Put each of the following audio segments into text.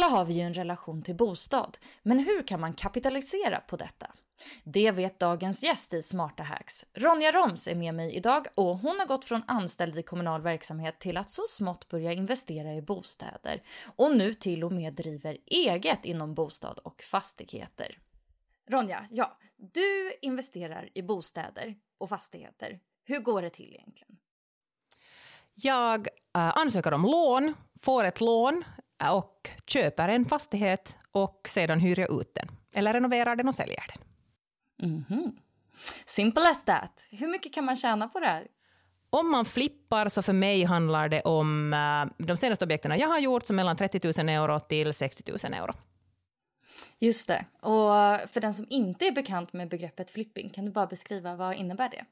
Alla har vi ju en relation till bostad, men hur kan man kapitalisera på detta? Det vet dagens gäst i Smarta Hacks. Ronja Roms är med mig idag och hon har gått från anställd i kommunal verksamhet till att så smått börja investera i bostäder och nu till och med driver eget inom bostad och fastigheter. Ronja, ja, du investerar i bostäder och fastigheter. Hur går det till egentligen? Jag äh, ansöker om lån, får ett lån och köper en fastighet och sedan hyr jag ut den. Eller renoverar den och säljer den. Mhm. Simple as that. Hur mycket kan man tjäna på det här? Om man flippar så för mig handlar det om äh, de senaste objekten jag har gjort, så mellan 30 000 euro till 60 000 euro. Just det. Och för den som inte är bekant med begreppet flipping, kan du bara beskriva vad innebär det?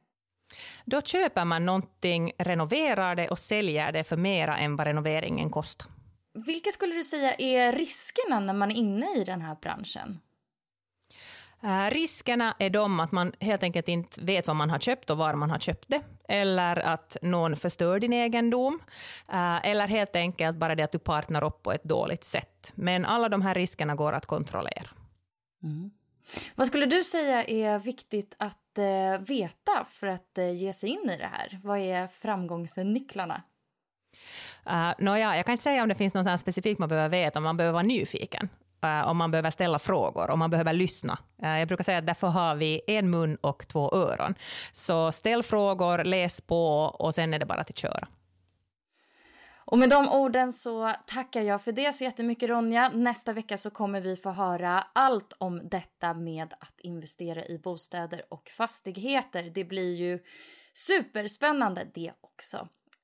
Då köper man någonting, renoverar det och säljer det för mera än vad renoveringen kostar. Vilka skulle du säga är riskerna när man är inne i den här branschen? Uh, riskerna är de att man helt enkelt inte vet vad man har köpt och var man har köpt det, eller att någon förstör din egendom, uh, eller helt enkelt bara det att du partner upp på ett dåligt sätt. Men alla de här riskerna går att kontrollera. Mm. Vad skulle du säga är viktigt att uh, veta för att ge sig in i det här? Vad är framgångsnycklarna? Eh, uh, Nåja, jag kan inte säga om det finns något specifikt man behöver veta, man behöver vara nyfiken. Uh, om man behöver ställa frågor, om man behöver lyssna. Uh, jag brukar säga att därför har vi en mun och två öron. Så ställ frågor, läs på och sen är det bara att köra. Och med de orden så tackar jag för det så jättemycket Ronja. Nästa vecka så kommer vi få höra allt om detta med att investera i bostäder och fastigheter. Det blir ju superspännande det också.